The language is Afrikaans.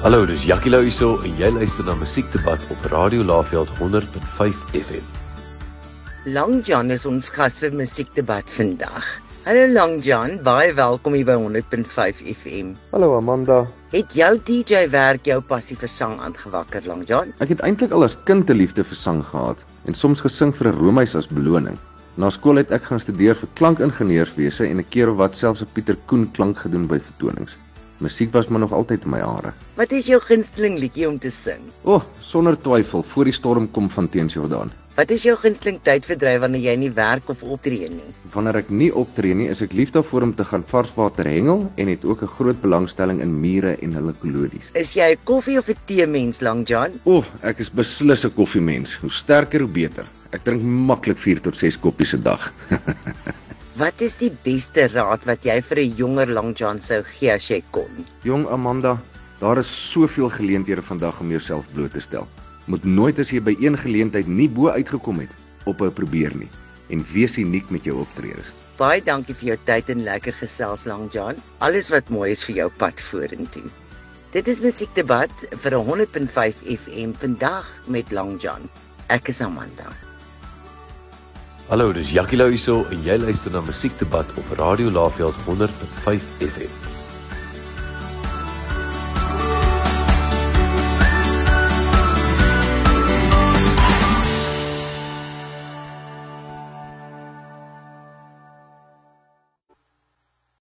Hallo, dis Jackie Lou hierso en jy luister na Musiekdebat op Radio Laveld 100.5 FM. Long John is ons gas vir Musiekdebat vandag. Hallo Long John, baie welkom hier by 100.5 FM. Hallo Amanda. Het jou DJ werk jou passie vir sang aangewakker, Long John? Ek het eintlik al as kind 'n liefde vir sang gehad en soms gesing vir 'n roomhuis as beloning. Na skool het ek gaan studeer vir klankingenieurswese en 'n keer of wat selfs 'n Pieter Koen klank gedoen by vertonings. Musiek was maar nog altyd in my are. Wat is jou gunsteling liedjie om te sing? O, oh, sonder twyfel, voor die storm kom van teens Jordaan. Wat is jou gunsteling tydverdryf wanneer jy nie werk of optree nie? Wanneer ek nie optree nie, is ek lief daarvoor om te gaan varswater hengel en het ook 'n groot belangstelling in mure en hulle kolonies. Is jy 'n koffie of 'n tee mens, Long John? O, oh, ek is beslis 'n koffiemens. Hoe sterker hoe beter. Ek drink maklik 4 tot 6 koppies 'n dag. Wat is die beste raad wat jy vir 'n jonger Long John sou gee as jy kon? Jong Amanda, daar is soveel geleenthede vandag om jouself bloot te stel. Moet nooit as jy by een geleentheid nie bo uitgekom het, ophou probeer nie en wees uniek met jou optredes. Baie dankie vir jou tyd en lekker gesels Long John. Alles wat mooi is vir jou pad vorentoe. Dit is musiekdebat vir 100.5 FM vandag met Long John. Ek is Amanda. Hallo, dis Jackie Lou hierso en jy luister na Musiekdebat op Radio Laveld 100.5 FM.